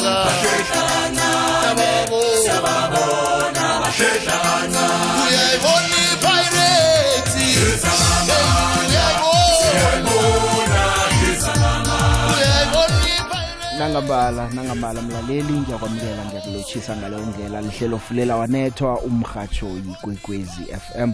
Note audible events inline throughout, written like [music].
basheshana siyababona basheshana uyayibona ipirates. Uyayibona. Uyayibona ipirates. Nangambala nangambala mlaleli ngiyakwamukela ngiyakulochisa ngaleyo ndlela. Lihlelo fulela wanethwa umhatsho yigwegwezi FM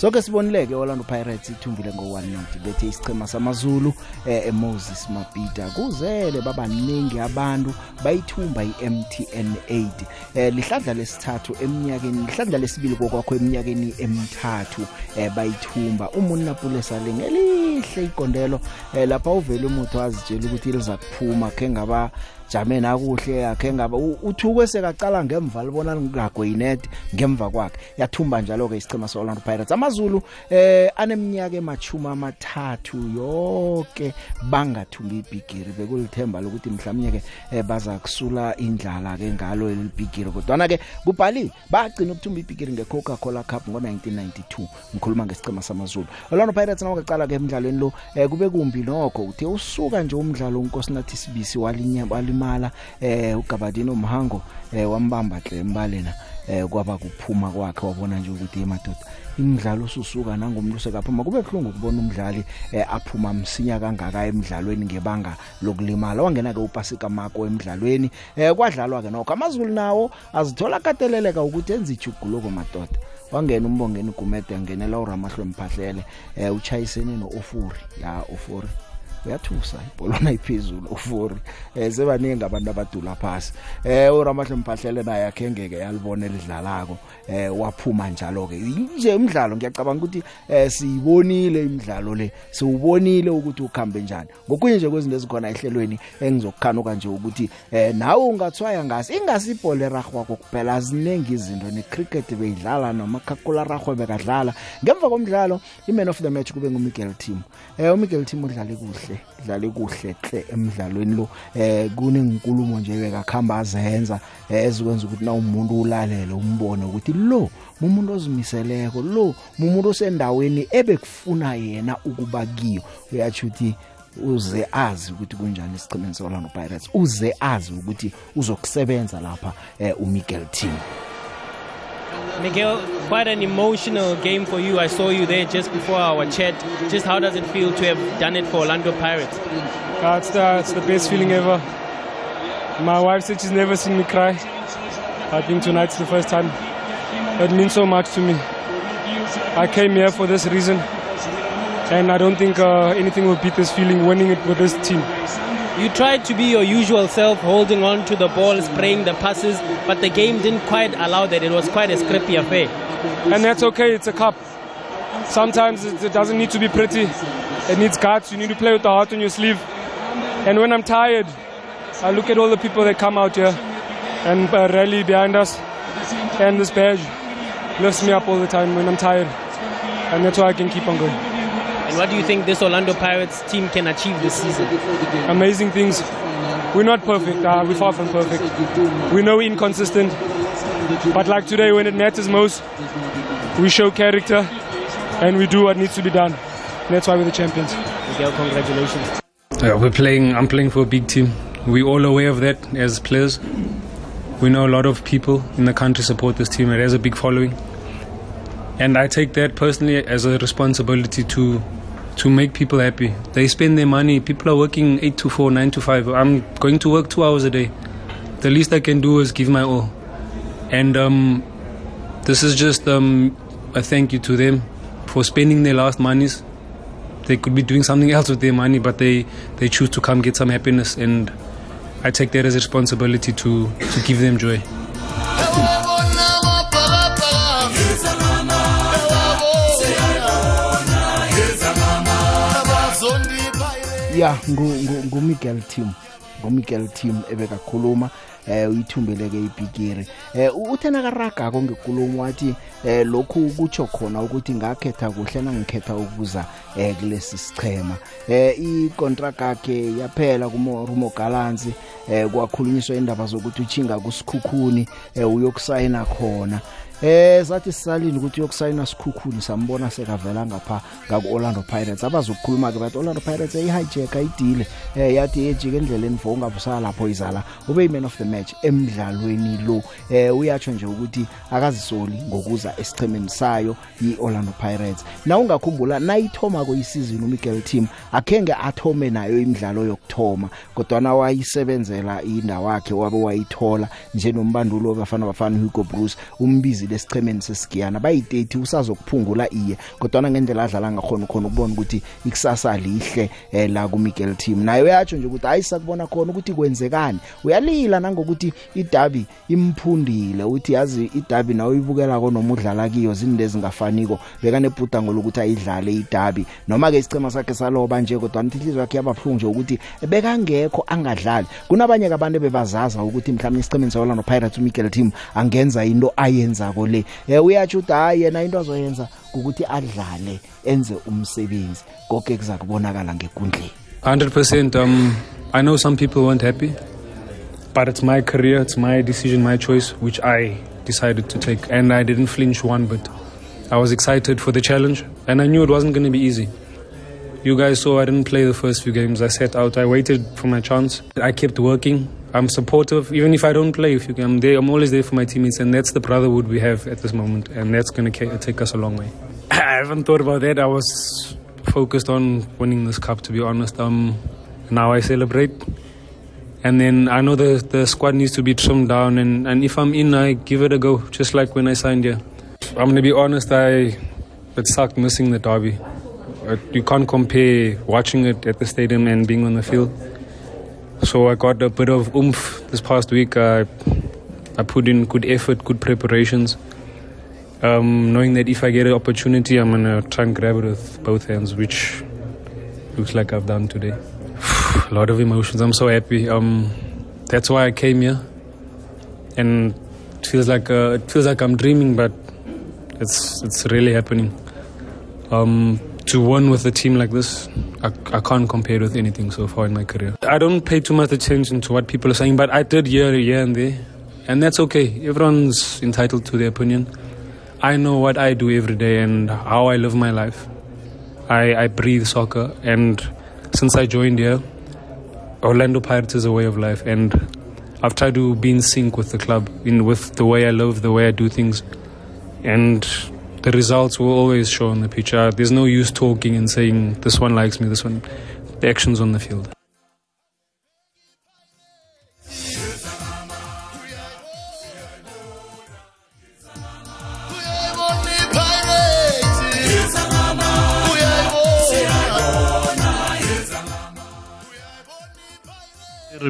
Sonke sibonileke Orlando Pirates ithumbile ngo190 bethe isichema samaZulu eh, eMoses Mabhida kuzele babaningi abantu bayithumba iMTN 8 eh, lihlandla lesithathu eminyakeni lihlandla lesibili kokwakho eminyakeni emithathu eh, bayithumba. Umunna Pulesa lengelihle igondelo eh, lapha uvele umuntu wazitshela ukuthi liza kuphuma ke ngaba jame nakuhle akhe ngaba uthukwe sekaqala ngemva libona ngagweyinet ngemva kwakhe. Yathumba njalo ke isichema seOrlando Pirates. Amazulu eh aneminyaka emachuma amathathu yonke bangathumbi ibigiri bekulithemba lokuthi mhlawumnye ke eh, baza kusula indlala ke ngalo elibigiri kodwa ke kubhali bagcina ukuthumba ibigiri ngeCoca-Cola Cup ngo1992 ngikhuluma ngesichema samazulu. Orlando Pirates nawo kaqala ke emidlalweni lo eh, kube kumbi nokho. Uthe usuka nje umdlalo unkosinathi sibisi walinya walimala eh uGabadino Mhango eh wambamba hle embalena eh kwaba kuphuma kwakhe wabona nje ukuthi emadoda imidlalo ususuka nangomuntu sekaphuma kube kuhlungu ukubona umdlali eh, aphuma msinya kangaka emidlalweni ngebanga lokulimala. Wangena ke uPasika Mako emidlalweni eh kwadlalwa ke nokho. Amazulu nawo azithola kateleleka ukuthi enze ijuguluko madoda wangena umbongeni Gumede ngenela uRamahlwe Mphahlele eh uchayisene noOfuri ya Ofuri uyathusa ibholona iphezulu ufuri. Eh sebaningi abantu abadula phasi. Eh uRamahle Mphahlele naye akhengeke yalibona elidlalako. Eh waphuma njalo ke nje umdlalo ngiyacabanga ukuthi eh siyibonile imidlalo le. Siwubonile ukuthi ukhambe njani. Ngokunye nje kwezinto ezikhona ehlelweni engizokukhanuka nje ukuthi eh nawe ungathwaya ngasi ingasibhole ragwa kokuphela azinengi izinto ne cricket beyidlala noma khakula ragwa bekadlala. Ngemva komdlalo iman of the match kube nguMiguel Team eh uMiguel Team udlale kuhle. Dlale kuhle hle emidlalweni lo. Eh kunenkulumo nje bekakhamba azenza eh, ezikwenza ukuthi na umuntu ulalele umbone ukuthi lo umuntu ozimiseleko lo umuntu osendaweni ebekufuna yena ukuba kiyo. Uyathi uthi uze azi ukuthi kunjani isichimeni seOrlando Pirates uze azi ukuthi uzokusebenza lapha eh, uMiguel Team Miguel, quite an emotional game for you. I saw you there just before our chat. Just how does it feel to have done it for Orlando Pirates? Uh, it's, the, it's the best feeling ever. My wife said she's never seen me cry. I think tonight's the first time. It means so much to me. I came here for this reason, and I don't think uh, anything will beat this feeling winning it with this team. You tried to be your usual self, holding on to the ball, spraying the passes, but the game didn't quite allow that. It was quite a scrappy affair. And that's okay, it's a cup. Sometimes it, doesn't need to be pretty, it needs guts. You need to play with the heart on your sleeve. And when I'm tired, I look at all the people that come out here and uh, rally behind us, and this badge lifts me up all the time when I'm tired. And that's why I can keep on going. And what do you think this Orlando Pirates team can achieve this season? amazing things. We're not perfect. Uh, we're far from perfect. We know we're inconsistent. But like today, when it matters most, we show character and we do what needs to be done. And that's why we're the champions. Miguel, congratulations. Yeah, we're playing. I'm playing for a big team. We're all aware of that as players. We know a lot of people in the country support this team. It has a big following, and I take that personally as a responsibility to to make people happy. They spend their money. People are working eight to four, nine to five. I'm going to work two hours a day. The least I can do is give my all, and um, this is just um, a thank you to them for spending their last monies they could be doing something else with their money, but they, they choose to come get some happiness, and I take that as a responsibility to, to give them joy. Ya nguMiguel team nguMiguel team ebekakhuluma eh uyithumbeleke ibhigiri. Eh uthena karaga ngekulumo wathi eh lokhu kutsho khona ukuthi ngakhetha kuhle nangikhetha ukuza eh kulesi sichema eh icontract yakhe yaphela kumo Rumo Gallants eh kwakhulunyiswa indaba zokuthi uchinga kusikhukhuni eh uyokusayina khona. Eh sathi sisalini ukuthi uyokusayina sikhukhuni sambona sekavela ngapha ngaku Orlando Pirates. Abazokukhuluma ke bathi Orlando Pirates eyihijack ayidile eh yathi ejike endleleni for ungabusala lapho izala ube man of the match emidlalweni lo. Eh uyatsho nje ukuthi akazisoli ngokuza esichemeni sayo iOrlando Pirates. Na ungakhumbula nayithoma koyisizini uMiguel team akhenge athome nayo imidlalo yokuthoma kodwa na wayisebenzela indawo yakhe wabe wayithola njenombandulo bafana bafana Hugo Bruce umbizi lesichemeni sesigiyana bayi30 usazokuphungula iye kodwa ngendlela adlala ngakhona khona ukubona ukuthi ikusasa lihle eh, la ku Miguel team. Naye uyatsho nje ukuthi ayisakubona khona ukuthi kwenzekani. Uyalila nangokuthi idabi imphundile uthi yazi idabi nawe uyibukela ko noma udlala kiyo zinde ezingafaniko. Beka nebhudango lokuthi ayidlale idabi. Noma ke isicema sakhe saloba nje kodwa nithi inhliziyo yakhe yabaphlungu nje ukuthi bekangekho angadlali. Kunabanye abantu bebazaza ukuthi mhlawumbe isicemeni saWorlando Pirates uMiguel team angenza into ayenzako le eh uyatsho ukuthi hayi yena into azoyenza ukuthi adlale enze umsebenzi konke kuzakubonakala ngekundleni 100%. Um, I know some people weren't happy, but it's my career, it's my decision, my choice, which I decided to take. And I didn't flinch one bit. I was excited for the challenge, and I knew it wasn't going to be easy. You guys saw I didn't play the first few games. I sat out, I waited for my chance. I kept working. I'm supportive, even if I don't play. If you can, I'm there. I'm always there for my teammates, and that's the brotherhood we have at this moment, and that's going to take us a long way. [laughs] I haven't thought about that. I was focused on winning this cup, to be honest. Um, now I celebrate. And then I know the, the squad needs to be trimmed down. And, and if I'm in, I give it a go, just like when I signed here. I'm going to be honest, I it sucked missing the derby. Uh, You can't compare watching it at the stadium and being on the field. So I got a bit of oomph this past week. I, I put in good effort, good preparations um, knowing that if I get an opportunity, I'm gonna try and grab it with both hands, which looks like I've done today. [sighs] a lot of emotions. I'm so happy. Um, that's why I came here, and it feels like uh, it feels like I'm dreaming, but it's it's really happening. Um, to win with a team like this, I, I can't compare it with anything so far in my career. I don't pay too much attention to what people are saying, but I did hear here and there, and that's okay. Everyone's entitled to their opinion. I know what I do every day and how I live my life. I, I breathe soccer, and since I joined here, Orlando Pirates is a way of life, and I've tried to be in sync with the club, in with the way I live, the way I do things, and the results will always show on the pitch. Uh, there's no use talking and saying this one likes me, this one. The actions on the field.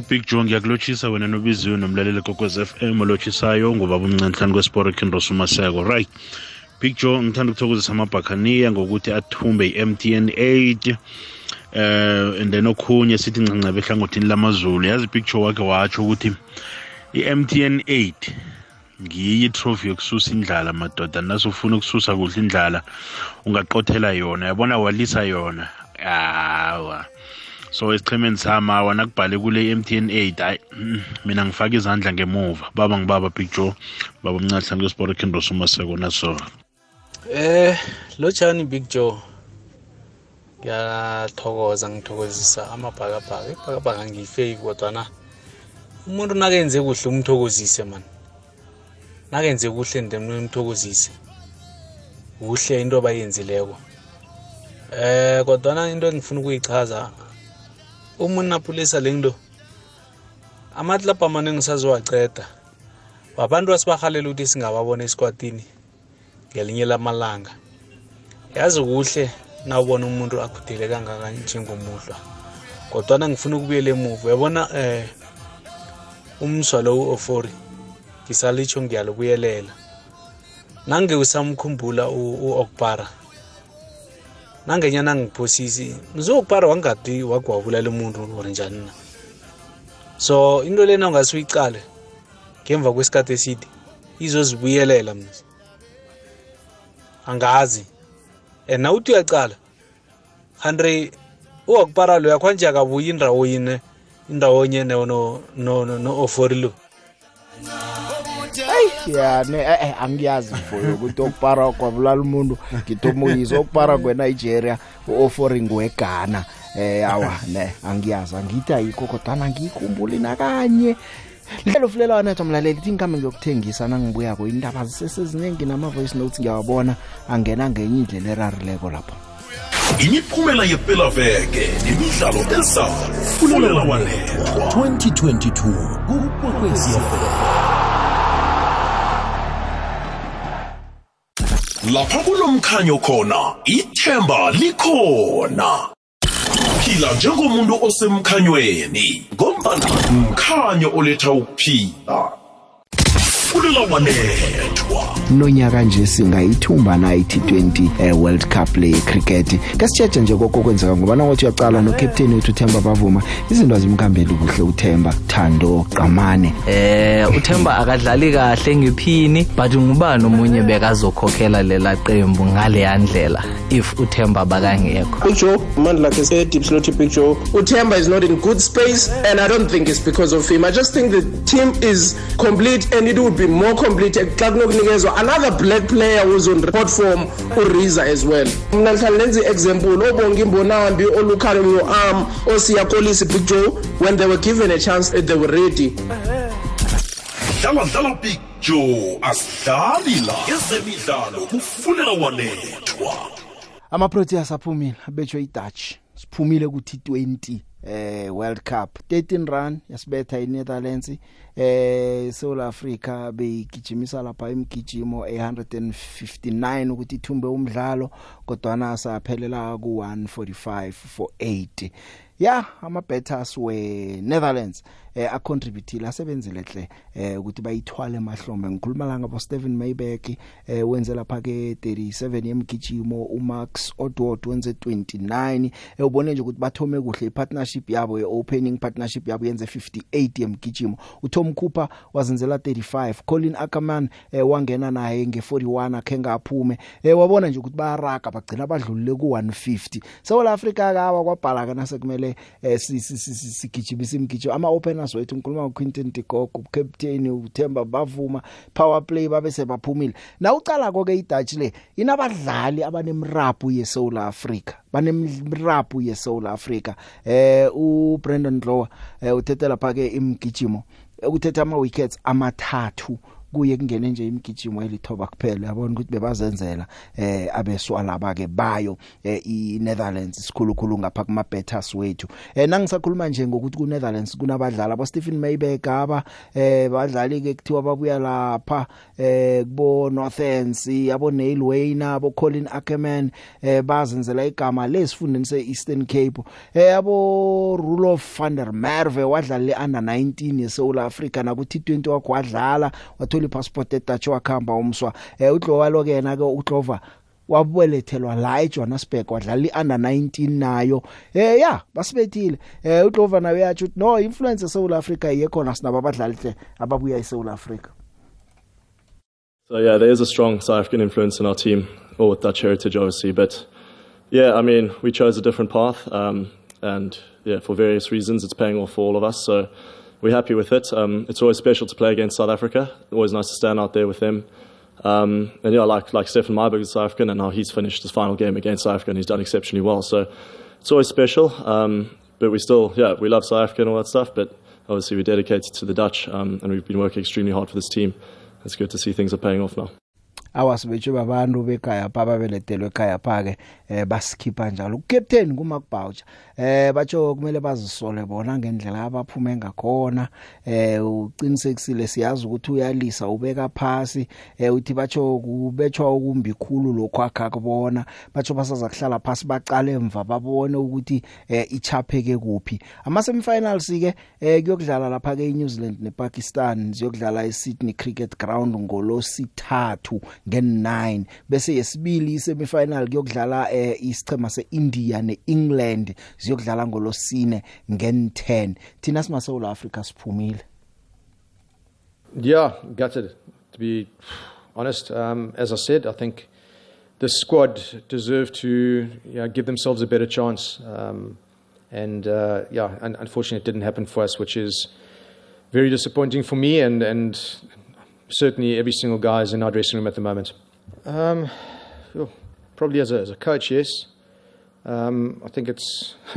Big John ngiyakulotshisa wena nobiziwe nomlaleli kokwez FM olotshisayo ngubaba umncanhlani kwesport kinrosu maseko right Big Joe ngithanda ukuthokozisa amabhakaniya ngokuthi athumbe i-MTN 8 eh and then okhunye sithi ncancebe ehlangothini lamazulu. Yazi Big Joe wake watsho ukuthi i-MTN 8 ngiyo itrophy yokususa indlala madoda nasufuna ukususa kuhle indlala ungaqothela yona yabona walisa yona. Hawa. So esichemeni sami awa nakubhale kule MTN 8 hayi mm, mina ngifaka izandla ngemuva. Baba ngibaba Big Joe baba umncahlani kwesport kindros umaseko naso Eh lotshani Big Joe? Ngiyathokoza ngithokozisa amabhakabhaka. Ibhakabhaka ngiyifeki kodwa na umuntu nakenze kuhle umthokozise man. Nakenze kuhle ndemni umthokozise. Kuhle into abayenzileko. Eh kodwa na into engifuna ukuyichaza umuntu naphulisa le nto amatlabha amaningi saziwaceda wabantu asibahalela ukuthi singababona esikwatini ngelinye lamalanga. Yazi kuhle nawubona umuntu akhuthele kangaka njengomuhlwa kodwana ngifuna ukubuyela emuva. Uyabona eh umswa lo u-ofori? Ngisalitsho ngiyalokuyelela nange usamkhumbula u-okpara nangenyana ngiphosisi mzu-okpara wangadi wagwabulala umuntu or njani na? So into lena ungase uyicale ngemva kwesikhathi eside izozibuyelela mzi angazi. And nawuthi uyacala? Handre uwakupara lo yakhwanje akabuyi indawo yine indawo nye no no no no ofori lo. Hayi yani eh, eh, angiyazi mfoyo ukuthi okupara kwabulala umuntu ngitomoyisa okupara kweNigeria offering weGhana eh awa ne angiyazi angithi ayikho kodwa ngiyikhumbula nakanye Lelo fulela wanetha mlaleli ithi ngikhambe ngiyokuthengisa nangibuya ko indaba ziseseziningi nama voice notes ngiyawabona. Angena ngenye indlela erarileko lapho. Imiphumela yepelaveke nemidlalo ezayo fulela wanethwa 2022 kukwekwezfm lapha kulomkhanyo khona ithemba likhona. Phila njengomuntu osemkhanyweni ngombana mkhanyo oletha ukuphila. Fulela wanethwa. Nonyaka nje singayithumba na i-T20 eh, World Cup le cricket kasitsheje nje kokho kwenzeka ngoba nangothi uyaqala no captain wethu Themba bavuma izinto azimkhambeli kuhle uThemba Thando Qamane eh uThemba akadlali kahle ngiphini but ngubani omunye bekazokhokhela lela qembu ngale yandlela if uThemba bakangekho Big Joe, man like I said, Deep Slotty Big Joe. Utemba is not in good space, and I don't think it's because of him. I just think the team is complete, and it would be more complete. Xa kunokunikezwa another black player who's on report form, uRiza as well. Mina ngihlala lenza example, obonga imbonambi, olukhalo new arm, osiya Kolisi Big Joe, when they were given a chance, they were ready. dlala dlala big joe asidlali la ezemidlalo kufulela wanethwa ama-proteas aphumile abetshwe i-dutch siphumile ku-T20 eh World Cup. 13 run yasibetha iNetherlands eh South Africa beyigijimisa lapha imgijimo 159 ukuthi ithumbe umdlalo kodwa na saphelela ku 145 for 8 yeah ama betters we Netherlands eh acontributile asebenzile hle eh ukuthi bayithwale emahlombe. Ngikhuluma la ngabo Steven Maybeck eh wenze lapha ke 37 yemgijimo uMax Odward wenze 29 eh ubone nje ukuthi bathome kuhle ipartnership yabo yeopening partnership yabo yenze 58 yemgijimo. uTom Cooper wazenzela 35 Colin Ackerman eh wangena naye nge41 akhe ngaphume. Eh wabona nje ukuthi bayaraga bagcina badlulile ku 150 South Africa kawa kwabhala kana sekumele eh sigijimisa imgijimo ama openers wethu ngikhuluma ngoQuinton de Kock ucaptain uThemba bavuma power play babe sebaphumile. Na ucala konke iDutch le inabadlali abanemrapu yeSouth Africa banemrapu yeSouth Africa. Eh uBrandon Glower eh uthethela phake imgijimo ukuthetha ama wickets amathathu kuye kungene nje imigijimo elithoba kuphela yabona ukuthi bebazenzela eh abeswa laba ke bayo eh, iNetherlands sikhulukhulu ngapha kuma betters wethu. Eh nangisakhuluma nje ngokuthi ku Netherlands kunabadlali abo Stephen Maybeck aba eh badlali ke kuthiwa babuya lapha eh kubo Northens yabo Neil Wayne abo Colin Ackerman eh bazenzela igama lesifundeni seEastern Cape. Eh yabo Rulof van der Merwe wadlala le under 19 yeSouth Africa na ku T20 wakho wathola ipassport eDutch wakhamba umswa eh uDlowalo ke yena ke uDlova wabulethelwa la eJohannesburg wadlala iunder 19 nayo eh yeah basibethile eh uDlova nawe yathi no influence eSouth Africa iyekhona sinabo abadlali hle ababuya eSouth Africa So yeah, there is a strong South African influence in our team, or with Dutch heritage, obviously. But yeah, I mean, we chose a different path, um, and yeah, for various reasons, it's paying off for all of us. So we're happy with it. Um, it's always special to play against South Africa. Always nice to stand out there with them. Um, and yeah, like like Stefan Myberg is South African, and now he's finished his final game against South Africa, and he's done exceptionally well. So it's always special. Um, but we still, yeah, we love South Africa and all that stuff. But obviously, we're dedicated to the Dutch, um, and we've been working extremely hard for this team. It's good to see things are paying off now. Awasibetshe babantu bekhaya pha babeletelwe ekhaya pha ke eh basikhipha njalo. Ucaptain kuMakbaucha eh batsho kumele bazisole bona ngendlela abaphume ngakhona eh uqinisekisile siyazi ukuthi uyalisa ubeka phasi eh uthi batsho kubetshwa okumbi khulu lokho akha kubona. Batsho basaza kuhlala phasi baqale emva babone ukuthi eh ichapheke kuphi. Ama semifinals ke eh kuyokudlala lapha ke eNew Zealand nePakistan ziyokudlala eSydney Cricket Ground ngolosithathu nge9 bese yesibili semifinal kuyokudlala eh, isichema seIndia neEngland ziyokudlala ngolosine ngen10 thina sima South Africa siphumile Yeah, gutted to be honest. Um, as I said, I think the squad deserve to you know, give themselves a better chance. Um, and uh, yeah, un- unfortunately, it didn't happen for us, which is very disappointing for me and, and certainly every single guy is in our dressing room at the moment. Um, well, probably as a, as a coach, yes. Um, I think it's [laughs]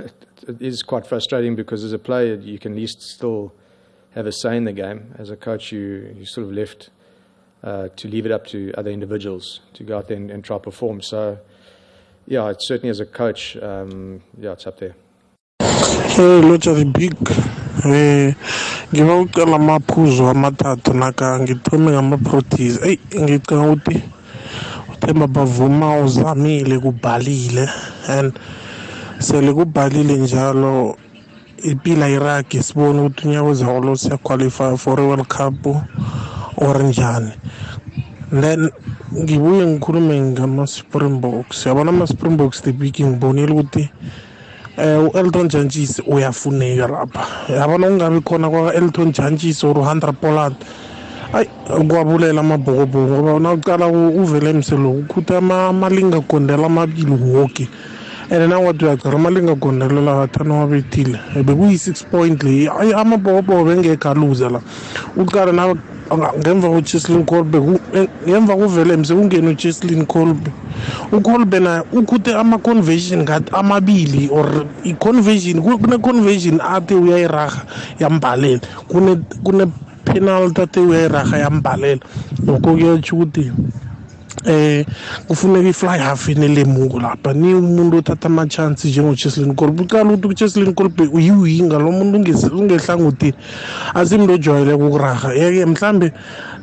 it is quite frustrating because as a player you can at least still have a say in the game. As a coach, you you sort of left uh, to leave it up to other individuals to go out there and, and try perform. So, yeah, it's certainly as a coach, um, yeah, it's up there. Hey, the Big. Eh ngiba ucela amaphuzu amathathu naka ngithome ngama-proteas eyi ngicanga ukuthi uthemba bavuma uzamile kubhalile. And sele kubhalile njalo impila iragi sibone ukuthi unyaka ozalo siyaqualify for i-world cup or njani. Then ngibuye ngikhulume ngama-springboks. Yabona ama-springboks the big ngibonile ukuthi um u-elton jantshis uyafuneka lapha. Yabona kungabi khona kwa-elton jantshis or u-hundred poland ayi kwabulela amabhokobhoko ngoba nawucala uvele emselo ukhuthi amalinga gondela amabili woke. And nawathi uyagcala amalinga gondelela wathana wabethile. Bekuyi-six point le ayi amabhokobhoko bengekho aluza la. Ucala ngemva kocheslin colbe ngemva kuvelem sekungena ucheslin colbe ucolbe naye ukhuthe ama-convention ngathi amabili or i-convention kune-convention athi uyayiraha yambalela. Kune-penalty athi uyayiraha yambalela. Lokho kuyatsho ukuthi eh kufuneka i-fly half inelemuko lapha. Ni umuntu othatha ama-chance njengocheslin colbe ucala ukuthi ucheslin colbe uyiwinga lo muntu ungehlangothini. Asimntu ojwayeleke ukuraha yeke mhlambe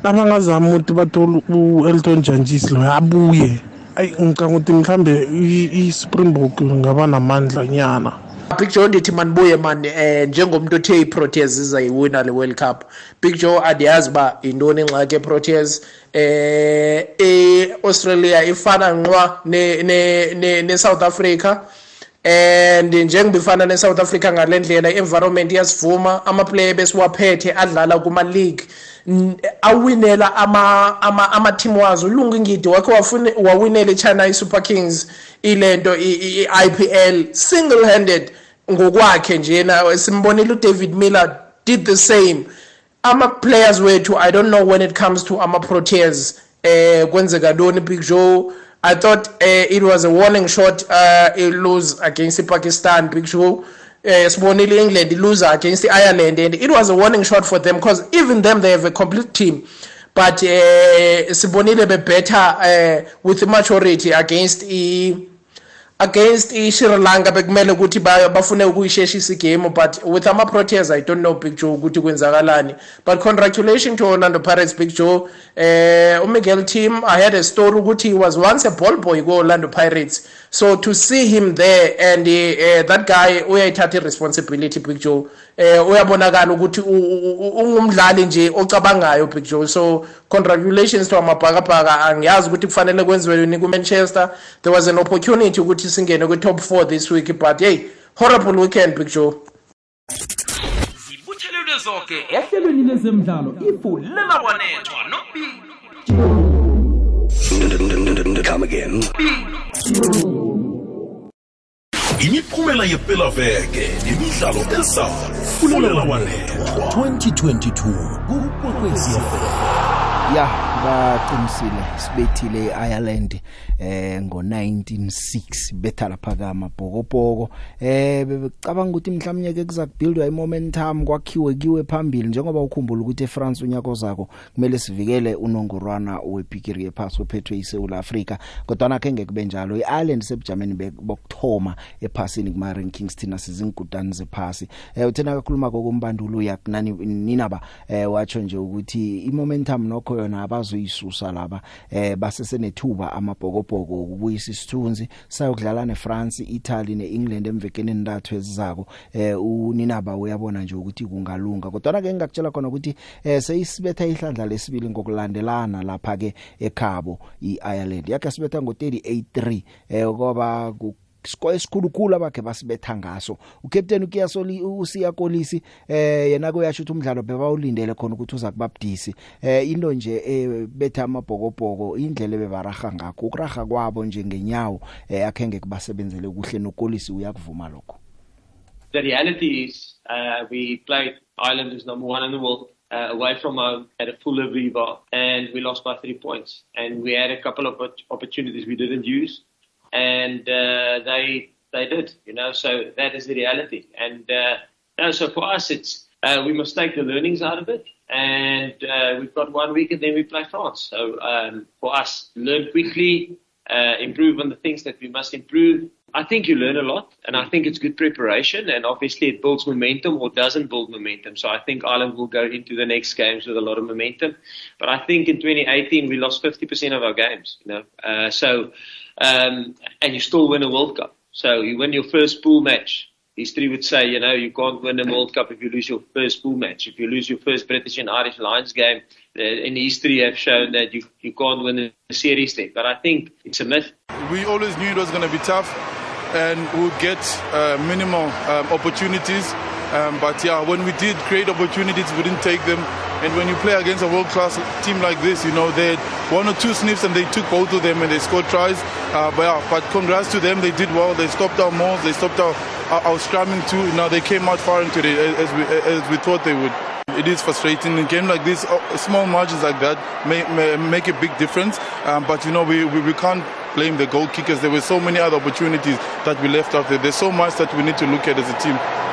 nabangazama ukuthi bathole u-elton janjis loyo abuye. Ayi ngicanga ukuthi mhlambe i-springbok ngaba namandla nyana. Big joe ndithi manibuye mani eh njengomuntu othe i-proteas izayiwina le world cup. Big joe andiyazi uba yintoni ingxaki eproteas eh e-australia ifana nqwa ne-south africa. And njengoba ifana ne-south africa ngale ndlela i-environment iyasivuma amaplayer besiwaphethe adlala kuma-league. Awinela ama-team wazo. Ulungu ingidi wakhe wawinela i-china i-super kings ilento i-ipl single handed ngokwakhe njena simbonile udavid miller did the same. Ama-players wethu i don't know when it comes to ama-proteas eh kwenzeka ntoni big joe. I thought uh, it was a warning shot uh, lose against ipakistan big joe. Uh, sibonile england lose against ireland and it was a warning shot for them because even them they have a complete team. But uh, sibonile bebetter uh, with majority against i against i-sri lanka bekumele ukuthi bafune ukuyisheshisa igame but with ama-proteas i don't know big joe ukuthi kwenzakalani. But congratulations to orlando pirates big joe. Uh, umiguel team i had a story ukuthi he was once a ball boy ku-orlando pirates. So to see him there and uh, that guy uyayithatha i-responsibility big joe. Uh, uyabonakala ukuthi ungumdlali nje ocabangayo big joe. So congratulations to amabhakabhaka. Angiyazi ukuthi kufanele kwenziweni ku-manchester. There was an opportunity ukuthi singene kwi-top four this week but hey horrible weekend big joe. Zibuthelelwe zonke ehlelweni lezemidlalo ifulela wanethwa nobili Come again. Imiphumela yepelaveke nemidlalo ezayo fulela wanethwa. 2022 kukwekwezfm ya. Baqinisile sibethile i-ireland eh ngo-196 betha lapha kamabhokobhoko eh bebecabanga ukuthi mhlawumnye ke kuza kubuildwa i-momentum kwakhiwe kiwe phambili. Njengoba ukhumbula ukuthi eFrance unyako zako kumele sivikele unongorwana wepikiri yephasi ophethwe iSouth Africa kodwa nakhe ngeke njalo i-Ireland sebujameni bokthoma ephasini kuma rankings thina sizingudani zephasi. Eh uthena kakhuluma kokumbandulo yakunani ninaba eh watsho nje ukuthi i-momentum nokho yona abazoyisusa laba eh basesenethuba amabhokobhoko ukubuyisa isithunzi. Sayokudlala neFrance, Italy neEngland emvekeni endathu ezizako. Eh uninaba uyabona nje ukuthi kungalunga. Kodwa ke ngakutshela khona ukuthi eh seyisibetha ihlandla lesibili ngokulandelana lapha ke ekhabo iIreland. Yakhe sibetha ngo38 eh ngoba score esikhulukhulu abakhe basibetha ngaso. Ucaptain ukiyasoli usiya kolisi eh yena kuyasho ukuthi umdlalo bebawulindele khona ukuthi uza kubabdisi eh into nje ebetha amabhokobhoko indlela bebaraga ngakho ukuraga kwabo nje ngenyawo eh akhenge kubasebenzele kuhle nokolisi uyakuvuma lokho. The reality is uh, we played Ireland who's number one in the world uh, away from home at a fuller Viva, and we lost by three points. And we had a couple of opportunities we didn't use, and uh, they they did, you know. So that is the reality. And uh, no, so for us, it's uh, we must take the learnings out of it. And uh, we've got one week, and then we play France. So um, for us, learn quickly, uh, improve on the things that we must improve. I think you learn a lot, and I think it's good preparation, and obviously it builds momentum or doesn't build momentum. So I think Ireland will go into the next games with a lot of momentum. But I think in 2018 we lost 50% of our games, you know. Uh, so um, and you still win a World Cup. So you win your first pool match. History would say, you know, you can't win a World Cup if you lose your first pool match. If you lose your first British and Irish Lions game, uh, in history have shown that you, you can't win a series there. But I think it's a myth. We always knew it was going to be tough and we would get uh, minimal um, opportunities. Um, but yeah, when we did create opportunities, we didn't take them. And when you play against a world-class team like this, you know, they had one or two sniffs and they took both of them and they scored tries. Uh, but, yeah, but congrats to them, they did well. They stopped our mauls, they stopped our, our, our scramming too. Now they came out firing today as we, as we thought they would. It is frustrating. In a game like this, uh, small margins like that may, may make a big difference. Um, but you know, we, we, we can't blame the goal kickers. There were so many other opportunities that we left out there. There's so much that we need to look at as a team.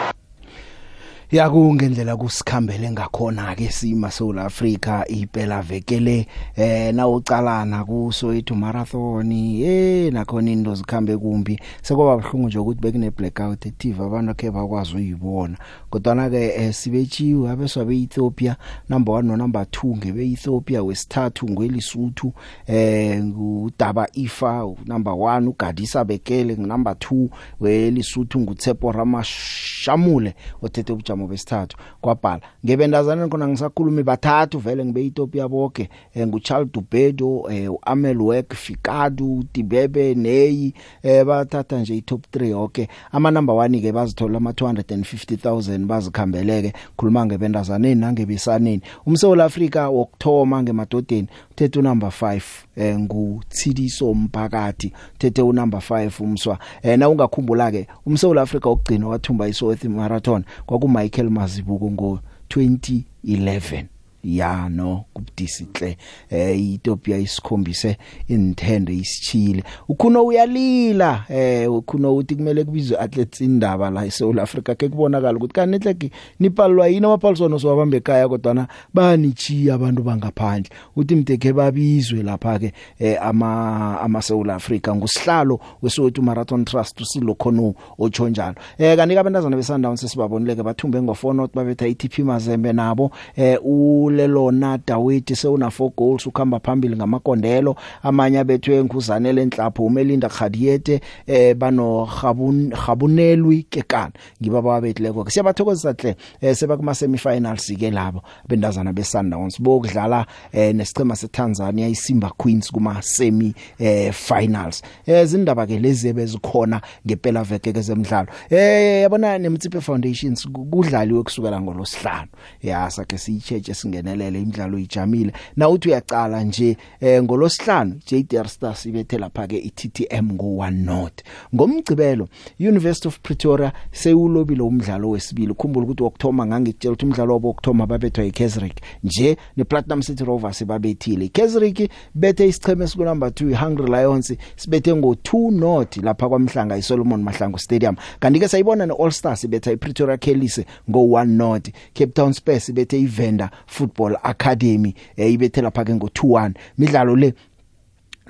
Yakungendlela kusikhambele ngakhona ke sima South Africa iphela vekele eh na ucalana kuso ethu marathon eh nakhona into zikhambe kumbi. Sekwaba bhlungu nje ukuthi bekune blackout eTV abantu ke bakwazi uyibona. Kodwa na ke eh, sibetshiwe abeswa beEthiopia number 1 no number 2 ngebe Ethiopia wesithathu ngwelisuthu eh ngudaba ifa number 1 ugadisa bekele number 2 welisuthu nguTsepo Ramashamule othethe ubujamo besithathu kwabhala ngebendazana khona ngisakhuluma bathathu vele ngibe Ethiopia bonke eh, nguCharles Dubedo eh, uAmel Work Fikadu Tibebe Neyi eh, bathatha nje iTop 3 okay. Ama number 1 ke bazithola ama 250000 bazikhambeleke khuluma ngebendazaneni nangebisaneni umSouth Africa wokthoma ngemadodeni uthethe unumber 5 eh, nguTsidiso Mphakathi uthethe unumber 5 umswa. Eh, na ungakhumbula ke umSouth Africa wokugcina wathumba iSouth Marathon kwaku Michael Mazibuko ngo 2011 ya no kubudisihle eh Ethiopia isikhombise inthende isichile. Ukhuno uyalila eh ukhuno uthi kumele kubizwe athletes indaba la eSouth Africa ke kubonakala ukuthi kanetleki nipalwa yini amapaliswano siwabambe ekhaya kodwa na banichiya abantu bangaphandle. Uthi mteke babizwe lapha ke eh, ama ama South Africa ngusihlalo weSoweto Marathon Trust usilo khono otsho njalo eh kanika abantazana beSundowns sesibabonileke bathumbe ngo4 not babetha iTP Mazembe nabo eh ulelona Dawidi sewuna 4 goals ukhamba phambili ngamakondelo. Amanye abethwe nguzane lenhlapho umelinda Khadiyete eh bano Gabun Gabunelwi Kekana ngiba babethileko ke. Siyabathokozisa hle eh, seba kuma semifinals ke labo bendazana beSundowns. Bokudlala eh, nesicema seTanzania iSimba Queens kuma semi eh, finals. Eh zindaba ke lezi bezikhona ngempela veke ke zemidlalo. Eh yabona nemtsipe foundations kudlaliwe kusukela ngolosihlanu ya sakhe siyicheche singenelele imidlalo ijamile. Na uthi uyacala nje eh, ngolosihlanu JDR Stars ibethe lapha ke iTTM ngo 1 not ngomgcibelo University of Pretoria sewulobile umdlalo wesibili. Ukhumbula ukuthi wokthoma ngangitshela ukuthi umdlalo wabo wokthoma babethwa iKaizersburg nje nePlatinum City Rovers babethile. iKaizersburg bethe isicheme esiku number 2 iHungry Lions sibethe ngo 2 not lapha kwaMhlanga iSolomon Mahlangu Stadium. Kanti ke sayibona neAll Stars betha iPretoria Kellise ngo 1 not Cape Town Spurs bethe iVenda Football Academy eh, ibethe lapha ke ngo 2-1 midlalo le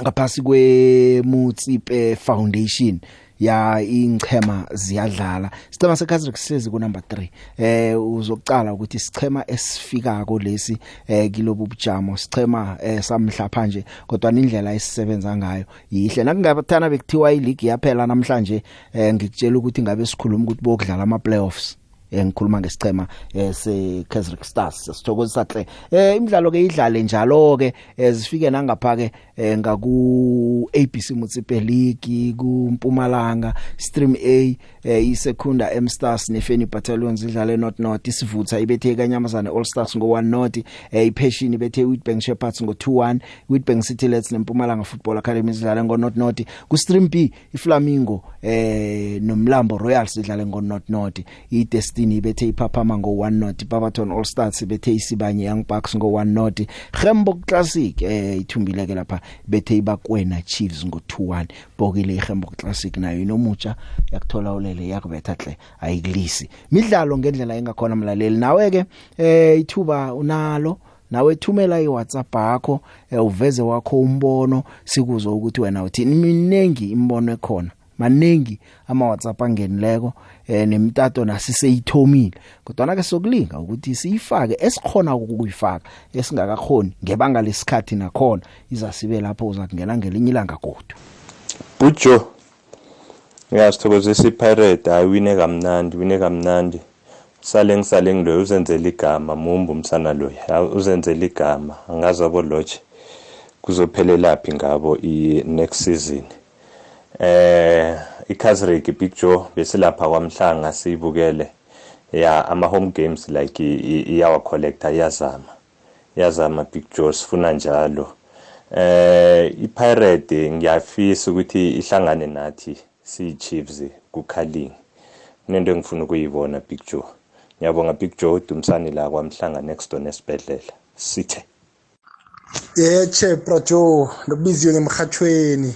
ngaphasi kweMutsipe Foundation. Ya ingchema ziyadlala. Sicema seKaizer sihlezi ku number 3 eh uzokucala ukuthi sichema esifikako lesi eh kilobu bujamo sichema eh samhlapha nje kodwa indlela esisebenza ngayo yihle. Nakungabathana bekuthiwa ileague yaphela namhlanje eh ngikutshela ukuthi ngabe sikhuluma ukuthi bokudlala ama playoffs engikhuluma ngesicema seKaizer Stars sithokozisa hle eh imidlalo ke idlale njalo ke zifike nangapha ke ngaku ABC Mutsipe League ku Mpumalanga Stream A isekunda M Stars neFeni Battalions idlale North North isivutha ibethe kanyamazana All Stars ngo 1 North iPassion ibethe Witbank Shepherds ngo 2-1 Witbank City Lets neMpumalanga Football Academy idlale ngo North North ku Stream B iFlamingo eh noMlambo Royals idlale ngo North North i 16 ibethe iphaphama ngo 1 not Barberton All Stars ibethe isibanye Young Bucks ngo 1 not Gembo Classic eh ithumbile ke lapha bethe ibakwena Chiefs ngo 2-1 bokile iGembo Classic nayo inomutsha yakuthola ulele. Yakubetha hle ayikulisi. Midlalo ngendlela engakhona mlaleli. Nawe ke eh ithuba unalo nawe thumela iWhatsApp yakho eh, uveze wakho umbono sikuzwe ukuthi wena uthini minengi imbono ekhona. Maningi ama WhatsApp angenileko eh nemtato nasiseyithomile. Kodwa ke sokulinga ukuthi siyifake esikhona ukuyifaka esingakakhoni ngebanga lesikhathi nakhona izasibe lapho uza kungena ngelinye ilanga godu. Bujo Ngiyasithokozisa iPirate ayiwine kamnandi wine kamnandi. Sale ngisale ngiloyo uzenzela igama mumbu umsana loya uzenzela igama angazi abo lodge kuzophelelaphi ngabo i next season. Eh iKazrik Big Joe besilapha kwamhlanga sibukele ya ama home games like iyawa collector iyazama. Iyazama Big Joe sifuna njalo. Eh iPirate ngiyafisa ukuthi ihlangane nathi. Si Chiefs kuKhaling nento engifuna ukuyibona Big Joe. Ngiyabonga Big Joe Dumsani la kwamhlanga next door nesibedlela sithe. Yeche Brajo nobiziwe ngemhathweni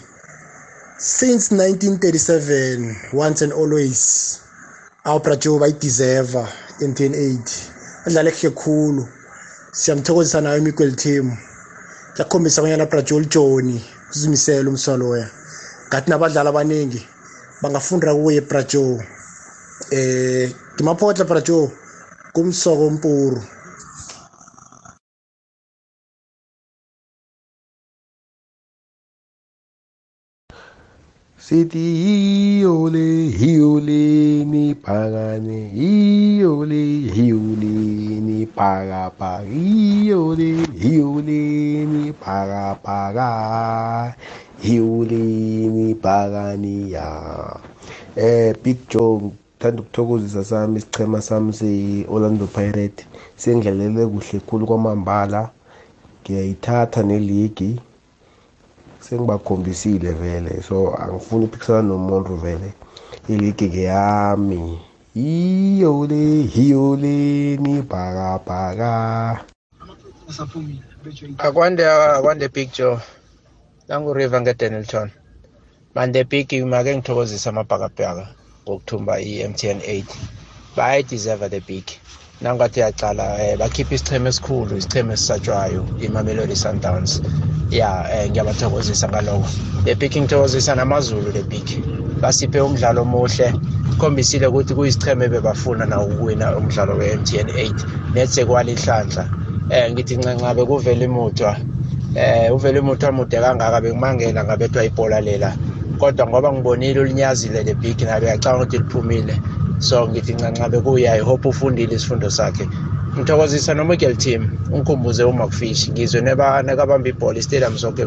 since 1937 once and always. Awu Brajo bayideserve MTN 8 adlale kuhle khulu. Siyamthokozisa nayo Miguel team. Yakhombisa konyana Brajo uJoni uzimisela umswaloya. Ngathi nabadlali abaningi bangafunda kuye Brajo eh ngimapotla Brajo kumsoko mpuru. Sithi hiyole hiyole niphakane hiyole hiyole niphakapaka hiyole hiyole niphakapaka hiyole niphakaniya eh big joe ngithanda ukuthokozisa sami isichema sami se-orlando pirate sengidlalele kuhle khulu kwamambala. Ngiyayithatha neligi. Sengibakhombisile vele so angifuni ukuphikisana nomuntu vele. Iligi ngeyami. Iyole hiyole nibhakabhaka akwande akwande big joe. Nanguriver ngedenelton mande big make ngithokozisa amabhakabhaka ngokuthumba i-mtn 8 bayayideserve the big nangathi yaqala eh, bakhipha isicheme esikhulu isicheme esisatshwayo imamelodi sundowns. Ya eh, ngiyabathokozisa ngaloko the big ngithokozisa namazulu the big basiphe umdlalo omuhle. Khombisile ukuthi kuyisicheme bebafuna nawo ukuwina umdlalo we-mtn 8 nethe kwalihlandla eh ngithi ncancabe kuvele imuthwa eh uvele imuthwa mude kangaka bengimangela ngabethwa ibhola lela. Kodwa ngoba ngibonile ulinyazile le big nabe yacanga ukuthi liphumile. So ngithi ncancabe kuye i hope ufundile isifundo sakhe. Ngithokozisa nomigel team ungikhumbuze umakfish ngizwe nekabamba ibhola istadium sonke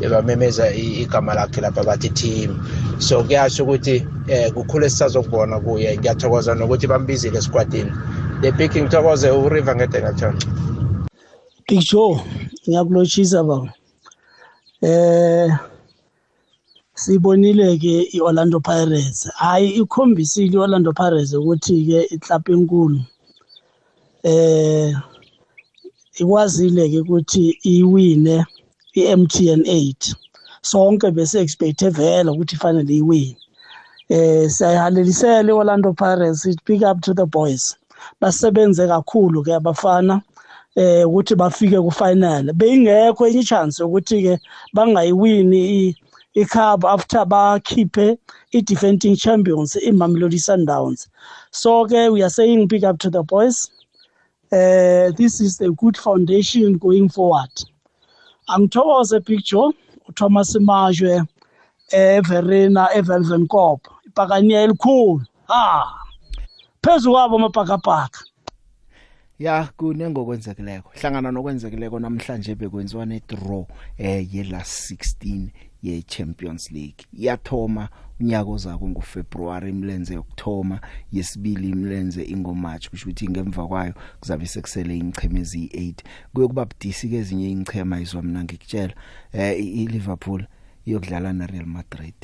bebamemeza igama lakhe lapha bathi team. So kuyasho ukuthi um kukhulu esisazokubona kuye. Ngiyathokoza nokuthi bambizile esquadini the big ngithokoze uriver ngedengaton big joe ngiyakulotshisa baba. Eh sibonile ke iOrlando Pirates. Hayi ikhombisile iOrlando Pirates ukuthi ke iclub enkulu. Eh ikwazile ke ukuthi iwine iMTN 8 sonke bese expect vele ukuthi fanele iwine. Eh siyahalelisela iOrlando Pirates pick up to the boys. Basebenze kakhulu ke abafana. Eh ukuthi bafike ku final beyingekho enye chance ukuthi ke bangayiwini icup after bakhiphe i-defending champions imamelodi sundowns. So ke we are saying big up to the boys. Uh, this is a good foundation going forward. Angithokoze picture uthomas majwe everina evelven cop ipakaniya elikhulu. Ha! Phezu kwabo amapakapaka ya kunengokwenzekeleko hlangana nokwenzekileko namhlanje bekwenziwa ne-draw eh ye-last 16 ye-champions league. Yathoma unyaka ozako ngofebruary imlenze yokuthoma. Yesibili imlenze ingomarch kusho ukuthi ngemva kwayo kuzabe sekusele ingcheme ezi8 kuyokuba budisi ke ezinye ingchema izwa mina ngikutshela eh i-liverpool iyokudlala na-real madrid.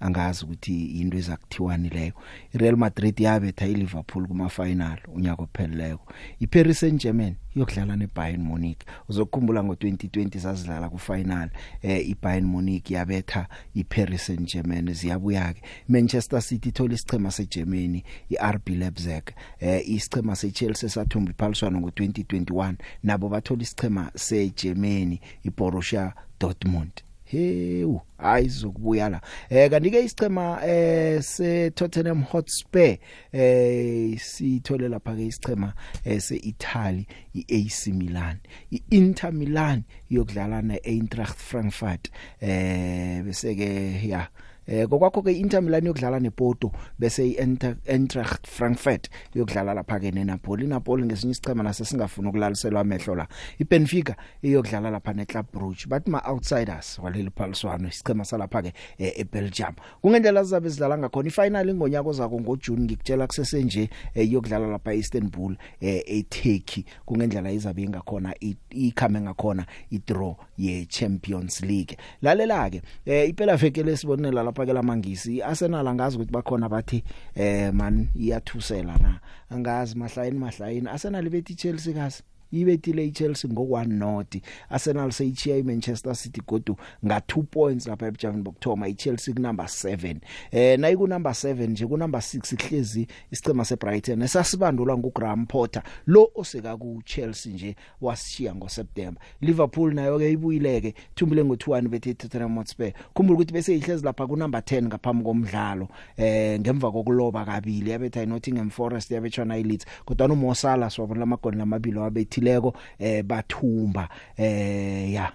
Angazi ukuthi into ezakuthiwani leyo. iReal Madrid yabetha iLiverpool kuma final unyaka opheleleko. iParis Saint-Germain iyokudlala neBayern Munich. Uzokukhumbula ngo2020 sazidlala ku final eh iBayern Munich yabetha iParis Saint-Germain ziyabuya ke Manchester City ithola isichema seGermany iRB Leipzig. Eh isichema seChelsea sathumba iphaliswano ngo2021 nabo bathola isichema seGermany iBorussia Dortmund. Hewu hayi zokubuya la. Eh kanti ke isichema eh se Tottenham Hotspur eh sithole lapha ke isichema eh seItaly iAC Milan. iInter Milan iyokudlala neEintracht Frankfurt. Eh bese ke ya eh kokwakho ke Inter Milan yokudlala nePorto bese iEintracht Frankfurt yokudlala lapha ke neNapoli. Napoli ngesinye isichema nase singafuna ukulaliselwa amehlo la. iBenfica iyokudlala lapha neClub Brugge. Bathi ma outsiders waleli phaliswano isichema salapha ke eBelgium. Kungendlela sizabe sidlala ngakhona ifinal ngonyaka ozako ngoJune ngikutshela kusese nje iyokudlala lapha eIstanbul eTurkey. Kungendlela izabe ingakhona ikhame ngakhona idraw yeChampions League. Lalela ke iphela veke lesibonela lapha ke lamangisi iArsenal angazi ukuthi bakhona bathi eh man iyathusela na. Angazi mahlayini mahlayini Arsenal bethi Chelsea kazi ibethile iChelsea ngo1 not Arsenal seyichiya iManchester City godu nga 2 points lapha ebujameni bokthoma iChelsea ku number 7 eh nayi ku number 7 nje ku number 6 ihlezi isicema seBrighton esasibandulwa nguGraham Potter lo oseka ku Chelsea nje wasishiya ngoSeptember. Liverpool nayo ke ibuyileke thumbile ngo2-1 bethe Tottenham Hotspur. Khumbula ukuthi bese ihlezi lapha ku number 10 ngaphambi komdlalo eh ngemva kokuloba kabili yabetha iNottingham Forest yabetshwa na iLeeds kodwa uMo Salah swabona lamagoli lamabili wabethi ethileko eh bathumba eh ya.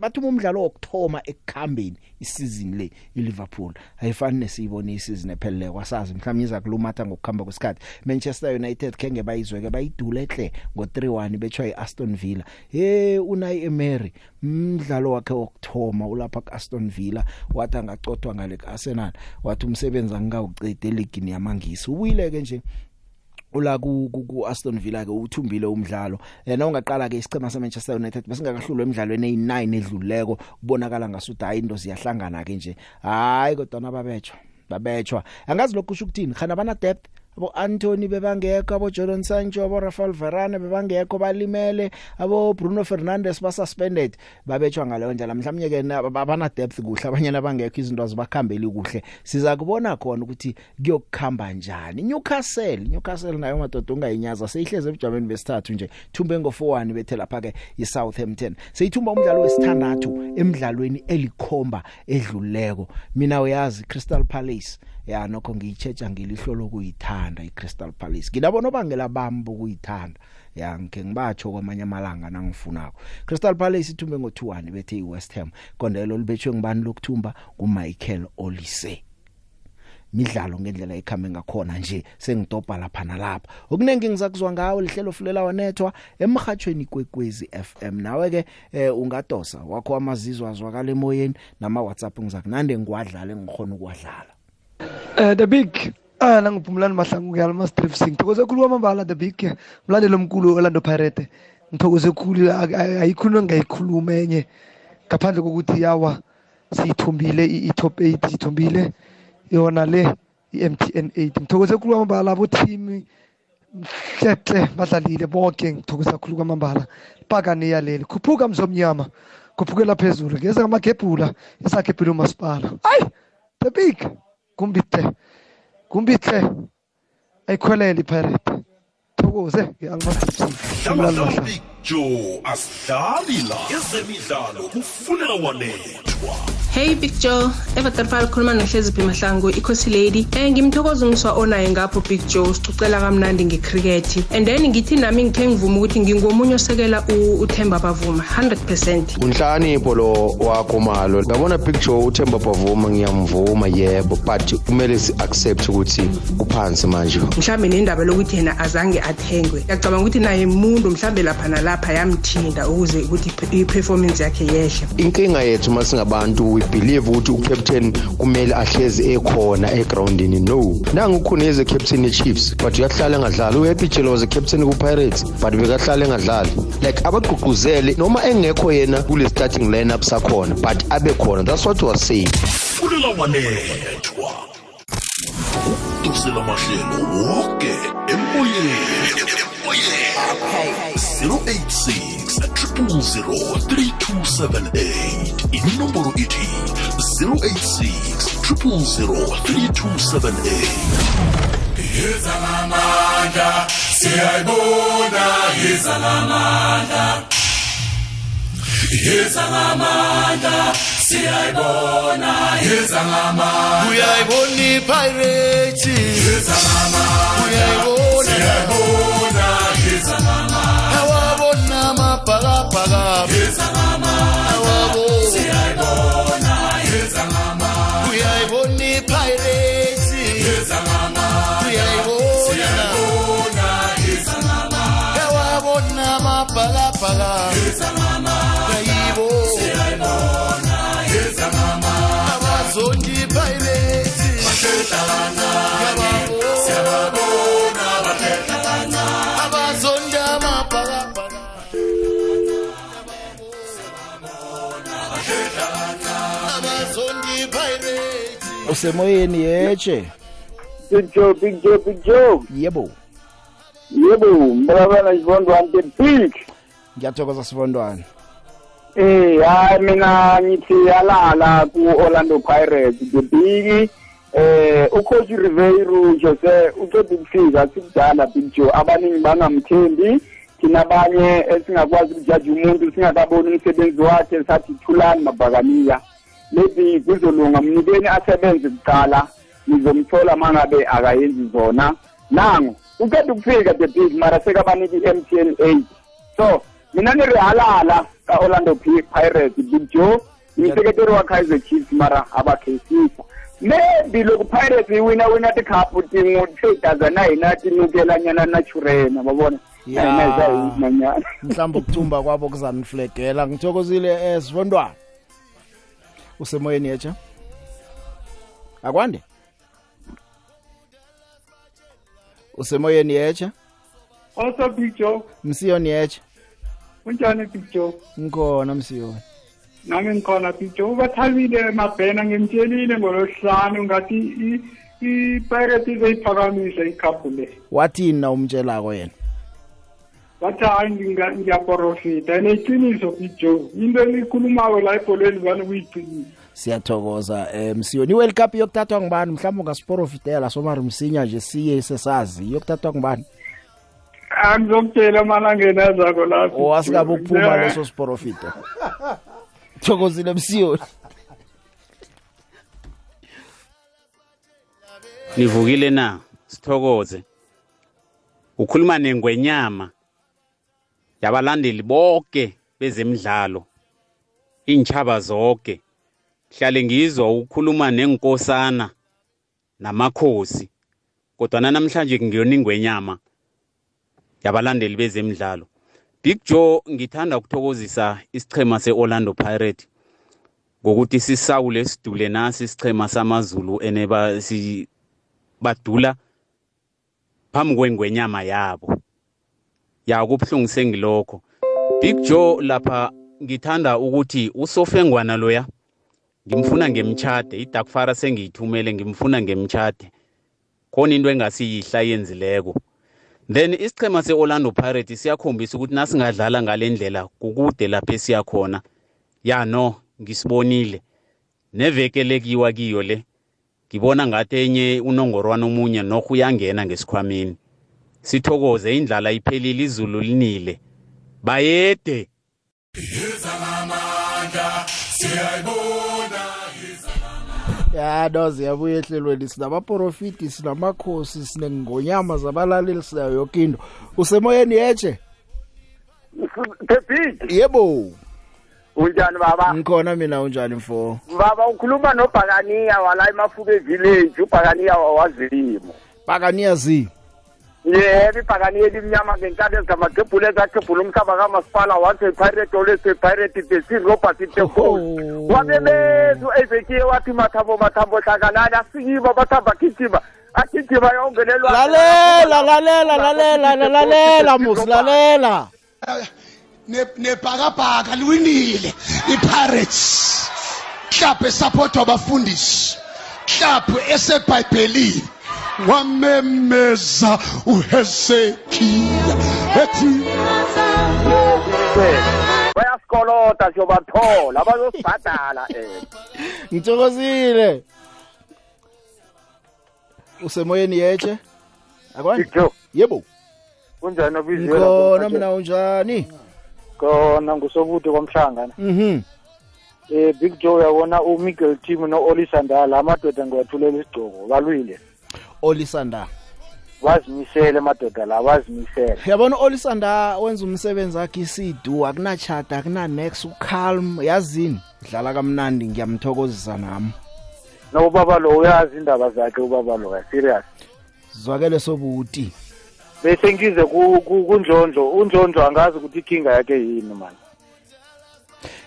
Bathuma umdlalo wokthoma ekukhambeni isizini le iLiverpool. Ayifani nesiyibona isizini ephelele kwasazi mhlawumnye iza kulumatha ngokukhamba kwesikhathi. Manchester United kenge bayizweke bayiduleke ngo3-1 betshwa iAston Villa. Hey Unai Emery umdlalo wakhe wokthoma ulapha kuAston Villa wathi angacodwa ngale kuArsenal wathi umsebenzi angikawucede league yamangisi. Ubuyileke nje ula ku ku Aston Villa ke uthumbile umdlalo. Eh nawungaqala ke isicema se Manchester United basingakahlulwa emidlalweni eyi9 edluleko kubonakala ngasuthi hayi into ziyahlangana ke nje. Hayi kodwa nababetshwa babetshwa angazi lokho kusho ukuthini? Khana bana depth abo Anthony bebangekho abo Jadon Sancho abo Rafael Varane bebangekho balimele abo Bruno Fernandes ba suspended babetshwa ngaleyo ndlela. Mhlawumnye ke abana depth kuhle abanye nabangekho izinto azibakhambeli kuhle. Siza kubona khona ukuthi kuyokukhamba njani. Newcastle Newcastle nayo madoda ungayinyaza seyihleze ebujameni besithathu nje. Thumbe ngo 4-1 bethe lapha ke iSouthampton. Seyithumba umdlalo wesithandathu emidlalweni elikhomba edluleko. Mina uyazi Crystal Palace ya nokho ngiyichecha ngelihlo lokuyithanda iCrystal Palace. Ngidabona obangela bambo ukuyithanda ya ngike ngibatsho kwamanye amalanga nangifunako. Crystal Palace ithumbe ngo2-1 bethe iWest Ham. Kondelo libetshwe ngibani lokuthumba kuMichael Olise. Midlalo ngendlela ekhambe ngakhona nje sengidobha lapha nalapha. Okunengi ngizakuzwa ngawo lihlelo fulela wanethwa emhathweni kwekwezi FM nawe ke eh, ungadosa wakho amazizwa azwakala emoyeni nama WhatsApp ngizakunande ngwadlala engikhona ukwadlala Eh the big. Ah nangiphumulani mahlangu ke almas strip sing. Thokoze khulu kwamambala the big. Mlandelo omkhulu Orlando Pirate ngithokoze khulu ayikhuluma ngayikhuluma enye. Ngaphandle kokuthi yawa siyithumbile i-top 8 sithumbile yona le i-MTN 8 ngithokoze khulu kwamambala abo team mhlehle badlalile bonke ngithokoza khulu kwamambala. Pakane yaleli khuphuka mzomnyama. Khuphukela phezulu ngeza ngamagebhula esagebhula umasipala ayi the big. Kumbihle kumbihle ayikhwelele ipirate thokoze nge-almasipsing big joe asidlali la. Ezemidlalo kufunela wanethwa. Hey big joe evatarfal khuluma nohleziphi mahlangu ikhosi lady um ngimthokoza ungiswa onaye ngapho big joe sicocela kamnandi ngekhrikethi and then ngithi nami ngikhe ngivuma ukuthi ngingomunye osekela uthemba bavuma 100 percent unhlakanipho lo wakho malo ngabona big joe uthemba bavuma ngiyamvuma yebo but kumele si-accept ukuthi uphansi manje mhlawumbe nendaba lokuthi yena azange athengwe ngiyacabanga ukuthi naye muntu mhlawumbe lapha nalapha yamthinda ukuze ukuthi i-performance yakhe yehle inkinga yethu uma singabantu we believe ukuthi ucaptain kumele ahlezi ekhona egroundini no. Nangu ukhuneze captain ye-chiefs but uyahlala engadlali. Uhappy jelo was a captain ku-pirates but bekahlala engadlali. Like abagqugquzele noma engekho yena kule starting lineup sakhona but abe khona. That's what was saying. Fulela wanethwa ukudosela mahlelo woke emoyeni 086 3278 inomboro ithi 086 3278 Yeza ngamandla siyayibona yeza ngamandla Yeza ngamandla siyayibona yeza ngamandla uyayibona ipirates Yeza ngamandla uyayibona? siyayibona yeza ngamandla awabona amabhakabhaka. Yeza ngamandla awabona. siyayibona yeza ngamandla uyayibona ipirates yeza ngamandla uyayibona. siyayibona yeza ngamandla awabona amabhakabhaka. Yeza ngamandla usemoyeni yeche Big Joe, Big Joe, Big Joe. yebo Yebo, mbalabala Sibondwane the big. ngiyathokoza sibondwana Eh, hayi mina ngithi alala ku Orlando Pirates the big. Eh, ucoach Ribeiro Jose uqeda ukufika sikudala Big Joe abaningi bangamthembi thina abanye esingakwazi ukujaji umuntu singakaboni umsebenzi wakhe sathi thulani mabhakaniya maybe kuzolunga mnikeni asebenze kuqala nizomthola mangabe akayenzi zona. Nangu uqeda ukufika the big mara sekabaniki i-mtn 8 so mina ni ri halala ka orlando pirates big joe umseketeri wa kaizer chiefs mara abakhesisa maybe loko pirates yi wina wina tikhapu tin'we se na hina tinukela nyana na churena ma vona nyana. Mhlawumbe ukuthumba kwabo kuzaniflegela ngithokozile eh sibondwana. Usemoyeni yecha akwande? Usemoyeni yecha Also Big Joe, msiyoni yecha kunjani Big Joe? ngikhona msiyoni. Nami ngikhona Big Joe. Ubathalile mabhena ngimtshelile ngolosihlanu ngathi i- i-Pirates izoyiphakamise ikhaphu le. wathini na umtshelako yena? Bathi hayi ngiyaprofita and iqiniso Big Joe. Into elikhulumako la ebholweni vane kuyiqiniso. siyathokoza eh msiyoni. I-world cup yokuthathwa ngubani? Mhlawumbe ungasiprofitela somari msinya nje siye sesazi. Yokuthathwa ngubani? Angizokutshela malangeni azako lapho. owasikabe ukuphuma leso siprofito thokozile msiyoni. Nivukile na? Sithokoze. Ukhuluma nengwenyama. Yabalandeli bonke bezemidlalo intshaba zonke hlale ngizwa ukhuluma nenkosana namakhosi kodwa namhlanje ngiyona ingwenyama yabalandeli bezemidlalo. Big Joe ngithanda ukuthokozisa isichema seOrlando Pirates ngokuthi sisawule sidule nasi isichema samaZulu eneba si badula phambi kwengwenyama yabo. Ya kubuhlungu sengilokho. Big Joe lapha ngithanda ukuthi usofengwana loya. Ngimfuna ngemchade idakfara sengiyithumele ngimfuna ngemchade khona into engasiyihla yenzileko then isichema seOrlando Pirates siyakhombisa ukuthi nasingadlala ngalendlela kukude lapha esiyakhona. Ya no ngisibonile. Neveke lekiwa kiyo le. Ngibona ngathi enye unongorwana omunye norho uyangena ngesikhwameni. Sithokoze indlala iphelile izulu linile. Bayede. Amandla siyayibona ya no ziyabuya ehlelweni. Sinamaprofiti sinamakhosi sinengonyama zabalaleli sinayo yoke into. Usemoyeni yeche Pepit, yebo. Unjani baba? ngikhona mina unjani mfo? Baba ukhuluma noBhakaniya wala emafuke village, uBhakaniya wawazimo. bakaniya zi yebo ibhakani elimnyama ngenkani ezingamagebhule ezagebhula umhlaba kamasipala wathi pirate olese pirate the sin robert temple wabebethu ezekiye wathi mathambo mathambo hlanganani asikiba mathamba agijima agijima yongenelwa lalela lalela lalela lalela musi lalela. Ne- nebhakabhaka liwinile ipirates. Club esapotwa abafundisi club esebhayibhelini. Wamemeza uhezekiya. Ethi bayasikoloda siyobathola bazosibhadala um ngithokozile. Usemoyeni yeche akwani yebo. Kunjani obizela ngikhona mina unjani? Khona ngusobude kwamhlangana. Mhm. Eh big joe uyabona umiguel team no-olisandala amadoda ngiwathulela isigcoko balwile. Olisanda. Bazimisele amadoda la bazimisele yabona olisanda wenza umsebenzi wakhe isidu akunachata akunanex ucalm yazini dlala kamnandi ngiyamthokozisa nami. No ubaba lo uyazi indaba zakhe ubaba lo ya serious? Zwakele sobuti. Bese ngize ku- ku- kunjonjo unjonjo angazi ukuthi ikinga yakhe yini mani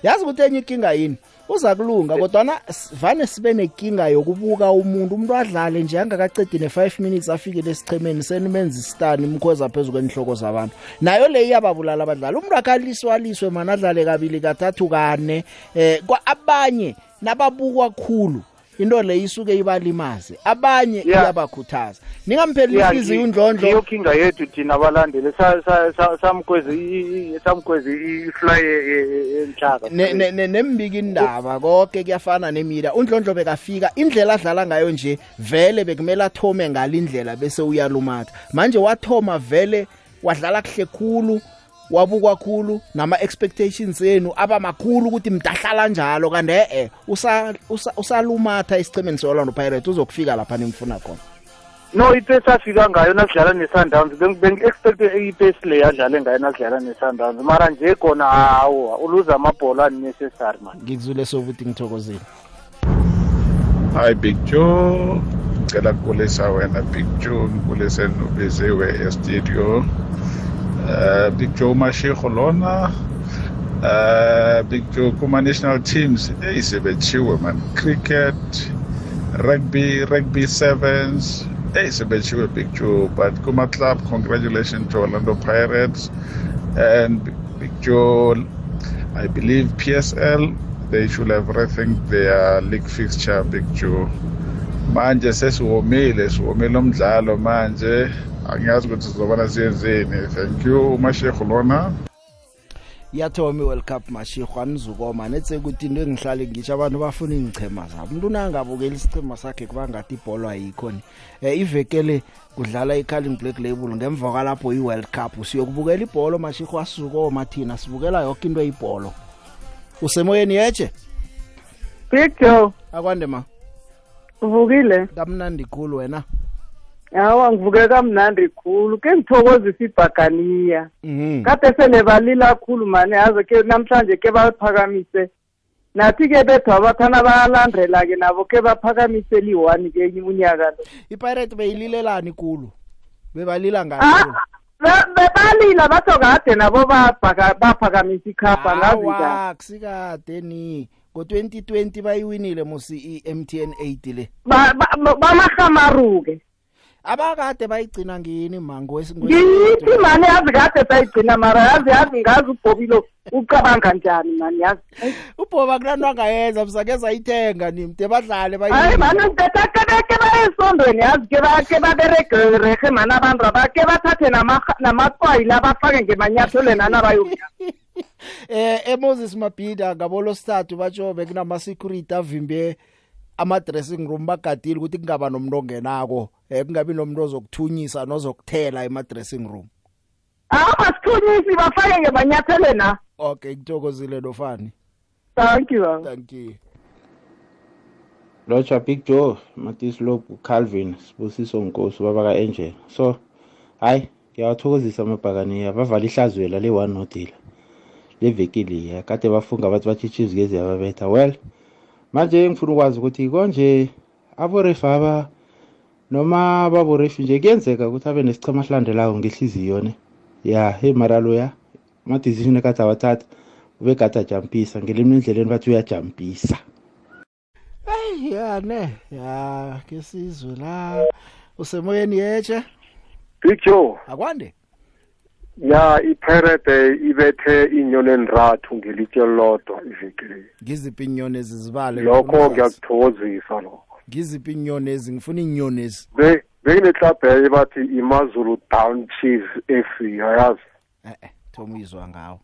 yazi ukuthi enye inkinga yini? Uza kulunga kodwana s- vane sibe nenkinga yokubuka umuntu. Umuntu adlale nje angakacedi ne-5 minutes afike lesichemeni senimenza isitani imkhoza phezu kwenhloko zabantu. Nayo le iyababulala abadlali. Umuntu akhaliswe aliswe mani adlale kabili kathathu kane. Eh kwa abanye nababukwa khulu into le isuke ibalimaze. Abanye iyabakhuthaza. Ningampheli ihliziyo undlondlo iyo kinga yethu thina abalandeli Sa- sa- sa- samkwezi i- i- samkwezi ifly emhlaka Ne- ne- ne- nembika indaba konke kuyafana nemida. Undlondlo bekafika indlela adlala ngayo nje vele bekumele athome ngalindlela bese uyalumatha. Manje wathoma vele wadlala kuhle khulu wabukwa khulu nama expectations enu aba makhulu ukuthi mdahlala njalo. Kanti eh usa usa- usalumatha isichemeni seOrlando Pirates uzokufika lapha nimfuna khona. No ipesi afika ngayo nasidlala ne-sundowns Beng- bengi-expecte ipesi le adlale ngayo nasidlala ne-sundowns. Mara nje khona hawu uluza amabhola unnecessary man. Ngikuzule sokuthi ngithokozile. Hi Big Joe, ngicela kukulisa wena Big Joe, ngikulise nobiziwe e-studio. Uh, Big Joe Mashiko lona. Uh, Big Joe kuma national teams hey sebechiwe man. Cricket rugby rugby sevens hey sebechiwe Big Joe. But kuma club congratulations to Orlando Pirates and Big Joe I believe PSL they should have rethink their league fixture Big Joe. Manje sesiwomile siwomile umdlalo manje. Angiyazi ukuthi sizobana siyenzeni. Thank you mashekhu lona. Yathoma i-world cup mashihwa anizukoma. Nethe ukuthi into engihlale ngisho abantu bafuna iingichema zabo. Umuntu unangabukeli isichema sakhe kuba ngathi ibholo ayikho ni um ivekele kudlala i-carling black label ngemva kwalapho i-world cup. Siyokubukela ibholo mashihwa asizukoma thina. Sibukela yoke into eyibholo. Usemoyeni yeje Big Joe, akwande ma? Uvukile? kamnandi khulu wena. Hawa ngivuke kamnandi khulu. Ke ngithokozisa ibhaganiya. Mhm. Kade sele balila kakhulu mani yazi ke namhlanje ke baphakamise. Nathi ke bethu abathana bayalandela ke nabo ke baphakamise liwani ke unyaka lo. ipirate beyililelani khulu bebalila ngani Be- Bebalila batho kade nabo baphaka- baphakamisa ikhapha ngazi kusikade ni ngo-2020 bayiwinile musi i-mtn 8 le Ba- ba- ba- Bamahamaruke. Abakade bayigcina ngini mango Ngiyithi mani yazi kade sayigcina mara yazi yazi ngazi ubhobilo ucabanga njani mani yazi. ubhoba kulanto angayenza msake zayithenga nimde badlale hayi mani ngetakebeke bayesondweni yazi ke ba- ke baberegerehe mani abantu aba ke bathathe nama- namatswayi la bafake ngemanyatholweni anabayoya [laughs] eh eMoses Mabhida ngabolo sithathu batsho bekunama-security avimbe ama-dressing room bagadile ukuthi kungaba nomuntu ongenako eh kungabi nomuntu ozokuthunyisa nozokuthela ema-dressing room. Awu masithunyisi bafake ngemanyatholweni a okay ngithokozile nofani. Thank you baba. thank you. Lotsha big joe matislope calvin sibusiso nkosi ubaba ka-angel. So hayi ngiyawathokozisa amabhakaniya bavala ihlazwela le-one nodila levekiliya kade bafunga bathi bathi-chiefs gezi yababetha. Well manje ngifuna ukwazi ukuthi konje aborefa aba noma baborefi nje kuyenzeka ukuthi abe nesichema silandelayo ngehliziyo ne. Ya hey mara loya ama-decision ekade awathatha ubekade ajampisa ngelimi endleleni bathi uyajampisa. Hey ya ne ya ke sizwe la usemoyeni yeche Big Joe akwande? Ya iPirate ibethe inyoni enrathu ngelitshe lodwa ivekile ngiziphi inyoni ezizibale? Lokho ngiyakuthokozisa lokho. Ngiziphi inyoni ezi? Ngifuna inyoni ezi. Be bekuneclub yayo bathi imazulu down chiefs FC ayazi eh eh thoma uyizwa ngawo.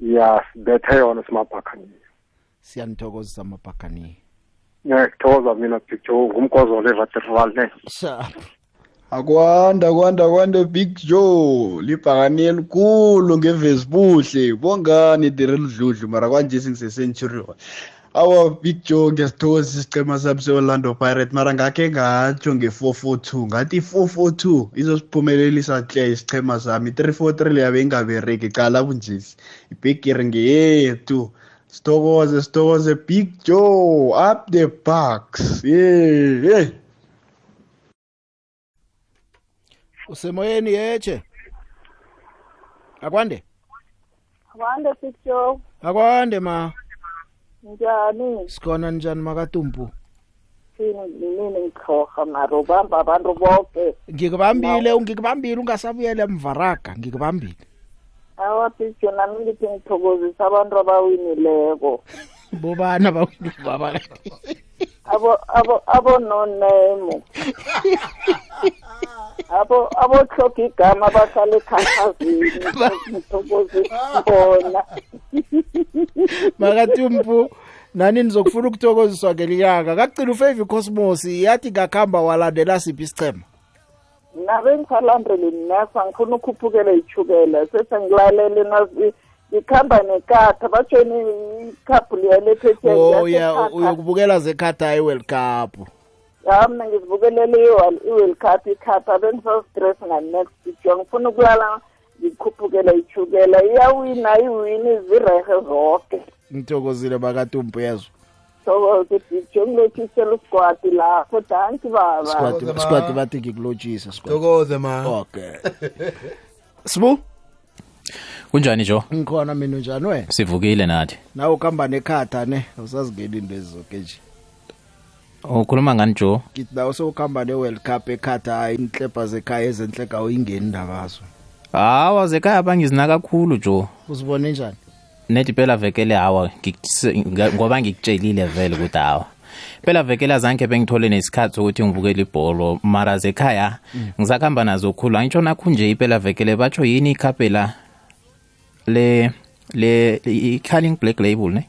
Ya sibethe yona simabhakhani siyanithokozisa amabhakani ngiyakuthokoza mina Big Joe ngumgozolo evaterval ne. Sharp akwanda kwanda kwanda big joe. Libhakani elikhulu ngevesibuhle bongani direludludlu mara kwanje singisesenturion awa big joe ngiyasithokoza isicema sami se-orlando pirate mara ngakhe ngatsho nge-four four two ngathi i-four four two izosiphumelelisa hle isichema sami. i-three four three leyabe ingabereki cala bunjesi. Ibhegiri ngeyethu. Sithokoze sithokoze big joe up the bucks ye ye usemoyeni yeche akwande? Wande Sisho, akwande ma. Njani? sikhona njani makatumpu Sini nini ngikhoha maro bamba abantu bonke. ngikubambile ngikubambile ungasabuyela emvaraga ngikubambile. Awa Sisho nami ngithi ngithokozisa abantu abawinileko. [laughs] bobana baba? Abo abo abo no name. Abo abo hloka igama bahlala ekhathazini. Ngithokozisa bona. makatumpu nani nizokufuna ukuthokoziswa ngeliyanga kakugcina ufavor cosmos yathi ngakuhamba walandela siphi isichema nabe ngisalandele nasa ngifuna ukhuphukela ichukela sesengilalele nazi ngikhamba nekatha batshoni ikhaphu liyalephethe oh ya uyokubukela zekhata i-world cup. Ya mina ngizibukelele i-world cup ikhapha abengisastress nga-next jo ngifuna ukulala ngikhuphukela ichukela iyawina iwini zirehe zonke ngithokozile makatumpu yezwa sokoke dijo ngilothisela usigwadi lapho danki baba. Squad- squad bathi ngikulotshise squad. Thokoze ma. okay. Sibu? Kunjani jo ngikhona mina njani wena sivukile nathi. Nawe ukuhamba nekhatha ne awusazingeni into ezizoke nje. Ukhuluma ngani jo ngithi nawe sewukuhamba ne-world cup ekhatha hayi inhlebha zekhaya ezenhleka uyingeni ndakazo hawa zekhaya bangizinaka kakhulu jo uzibone njani? Nedi phela vekele hawa ngikuse- nga- ngoba ngikutshelile vele ukuthi hawa. Phela vekele azange bengithole nesikhathi sokuthi ngibukele ibholo mara zekhaya ngisakuhamba nazo khulu. Angitsho nakho nje iphela vekele batsho yini ikhapela le le i-calling black label ne?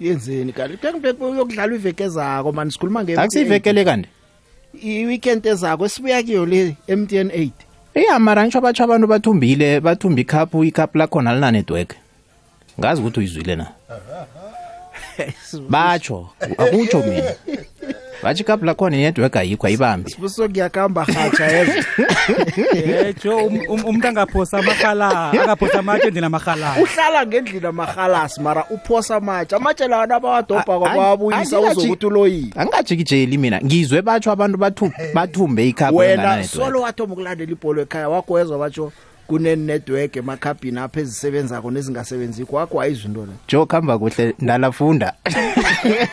Yenzeni kanti kengibek uyokudlala iveke ezako mani sikhuluma nge akusiyivekele kanti i-weekend ezako esibuya kiyo le MTN 8 iya mara ngitsho batsho abantu bathumbile bathumba ikhaphu ikhaphu lakhona linanetwork. Ngazi ukuthi uyizwile na? [laughs] Batsho akutsho mina. [laughs] batsho ikhaphu lakhona inetwork ayikho ayibambi. Sibuso ngiyakamba hatsha yezo yejo umuntu angaphosa amakhala angaphosa amatshe endlini amakhalana uhlala ngendlini amahalasi mara uphosa amatshe amatshe lawa nabawadobha A- kwabawabuyisa angingaji- uzokuthi uloyile angingajikijeli mina. Ngizwe batsho abantu bathu- bathumbe ikhaphu wena solo wathoma ukulandela ibholo ekhaya wakho wezwa batsho kunenetwork emakhabhini apha ezisebenzako nezingasebenziko wakho ayizwa into le. Jo kuhamba kuhle ndalafunda. [laughs]